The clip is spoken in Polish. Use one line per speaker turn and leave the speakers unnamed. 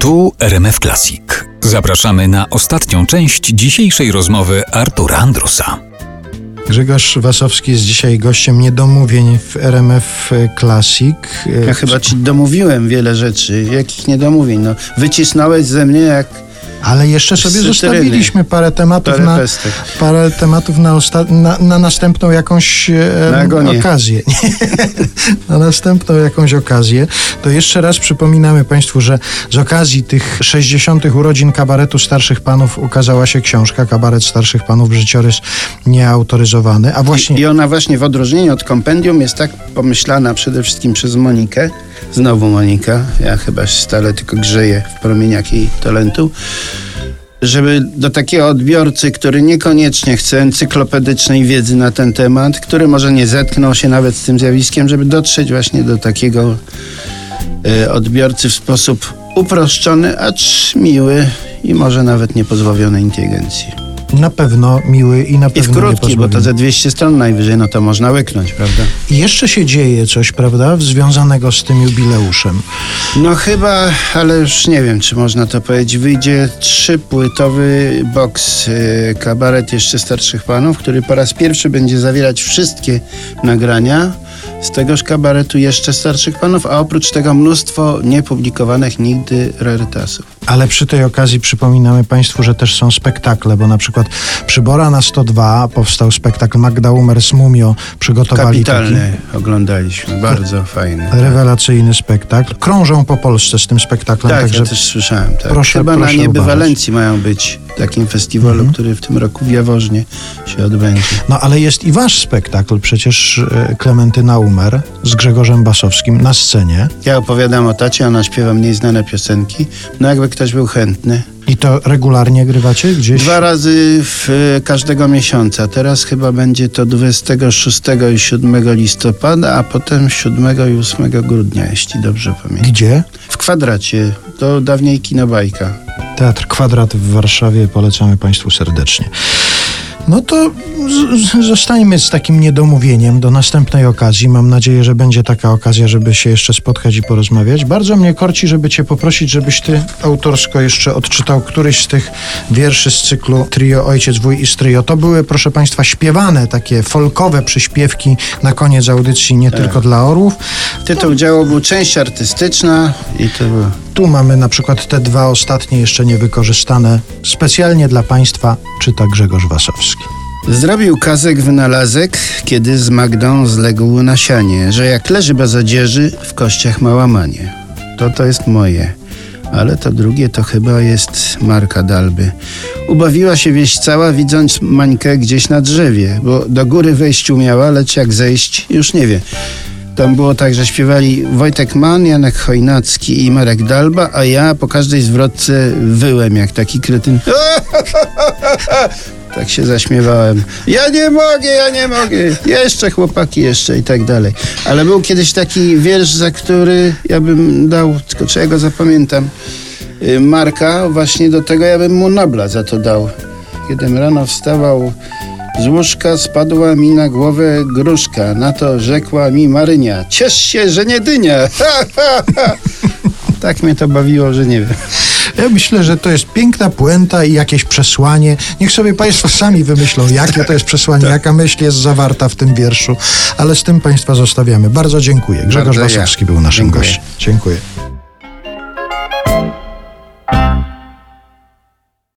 Tu RMF Classic. Zapraszamy na ostatnią część dzisiejszej rozmowy Artura Andrusa.
Grzegorz Wasowski jest dzisiaj gościem niedomówień w RMF Classic.
Ja chyba ci domówiłem wiele rzeczy. Jakich niedomówień? No, wycisnąłeś ze mnie jak
Ale jeszcze sobie zostawiliśmy parę tematów
parę
na, parę tematów na, osta- na, na następną jakąś e,
Na
okazję. na następną jakąś okazję. To jeszcze raz przypominamy Państwu, że z okazji tych 60. urodzin kabaretu starszych panów ukazała się książka Kabaret starszych panów życiorys nieautoryzowany. A właśnie
I ona właśnie w odróżnieniu od kompendium jest tak pomyślana przede wszystkim przez Monikę. Znowu Monika. Ja chyba stale tylko grzeję w promieniach jej talentu. Żeby do takiego odbiorcy, który niekoniecznie chce encyklopedycznej wiedzy na ten temat, który może nie zetknął się nawet z tym zjawiskiem, żeby dotrzeć właśnie do takiego e, odbiorcy w sposób uproszczony, acz miły i może nawet niepozbawiony inteligencji.
Na pewno miły i na
I w
pewno
krótki, bo to ze 200 stron najwyżej, no to można łyknąć, prawda?
I jeszcze się dzieje coś, prawda, związanego z tym jubileuszem.
No chyba, ale już nie wiem, czy można to powiedzieć, wyjdzie trzypłytowy boks y, kabaret jeszcze starszych panów, który po raz pierwszy będzie zawierać wszystkie nagrania z tegoż kabaretu jeszcze starszych panów, a oprócz tego mnóstwo niepublikowanych nigdy rarytasów.
Ale przy tej okazji przypominamy Państwu, że też są spektakle, bo na przykład przy Bora na 102 powstał spektakl Magda Umer z Mumio. Przygotowali taki
Kapitalny oglądaliśmy, bardzo fajny.
rewelacyjny spektakl. Krążą po Polsce z tym spektaklem,
Tak,
także
ja też słyszałem. Tak.
proszę-
Chyba
proszę
na. Niebywalencji mają być takim festiwalu, który w tym roku w Jaworznie się odbędzie.
No ale jest i wasz spektakl, przecież e, Klementyna Umer z Grzegorzem Basowskim na scenie.
Ja opowiadam o tacie, ona śpiewa mniej znane piosenki. No jakby ktoś był chętny.
I to regularnie grywacie gdzieś?
Dwa razy w e, każdego miesiąca. Teraz chyba będzie to 26 i 7 listopada, a potem 7 i 8 grudnia, jeśli dobrze pamiętam.
Gdzie?
W kwadracie. To dawniej kinobajka.
Teatr Kwadrat w Warszawie polecamy Państwu serdecznie. No to zostańmy z takim niedomówieniem do następnej okazji. Mam nadzieję, że będzie taka okazja, żeby się jeszcze spotkać i porozmawiać. Bardzo mnie korci, żeby Cię poprosić, żebyś Ty autorsko jeszcze odczytał któryś z tych wierszy z cyklu Trio Ojciec, Wuj i Stryjo. To były, proszę Państwa, śpiewane takie folkowe przyśpiewki na koniec audycji, nie tylko dla orłów.
Tytuł działu był część artystyczna i to było...
Tu mamy na przykład te dwa ostatnie jeszcze niewykorzystane. Specjalnie dla Państwa czyta Grzegorz Wasowski.
Zrobił kazek wynalazek, kiedy z Magdą zległ na sianie, że jak leży bez odzieży, w kościach ma łamanie. To to jest moje, ale to drugie to chyba jest Marka Dalby. Ubawiła się wieś cała, widząc Mańkę gdzieś na drzewie, bo do góry wejść umiała, lecz jak zejść, już nie wie. Tam było tak, że śpiewali Wojtek Mann, Janek Chojnacki i Marek Dalba, a ja po każdej zwrotce wyłem jak taki kretyn. Tak się zaśmiewałem. Ja nie mogę, ja nie mogę. Jeszcze chłopaki, jeszcze i tak dalej. Ale był kiedyś taki wiersz, za który ja bym dał, tylko czy ja go zapamiętam, y, Marka, właśnie do tego ja bym mu Nobla za to dał. Kiedym rano wstawał z łóżka, spadła mi na głowę gruszka. Na to rzekła mi Marynia, ciesz się, że nie dynia. tak mnie to bawiło, że nie wiem.
Ja myślę, że to jest piękna puenta i jakieś przesłanie. Niech sobie Państwo sami wymyślą, jakie to jest przesłanie, jaka myśl jest zawarta w tym wierszu, ale z tym Państwa zostawiamy. Bardzo dziękuję. Grzegorz
Bardzo.
Wasowski był naszym
Dziękuję.
gościem. Dziękuję.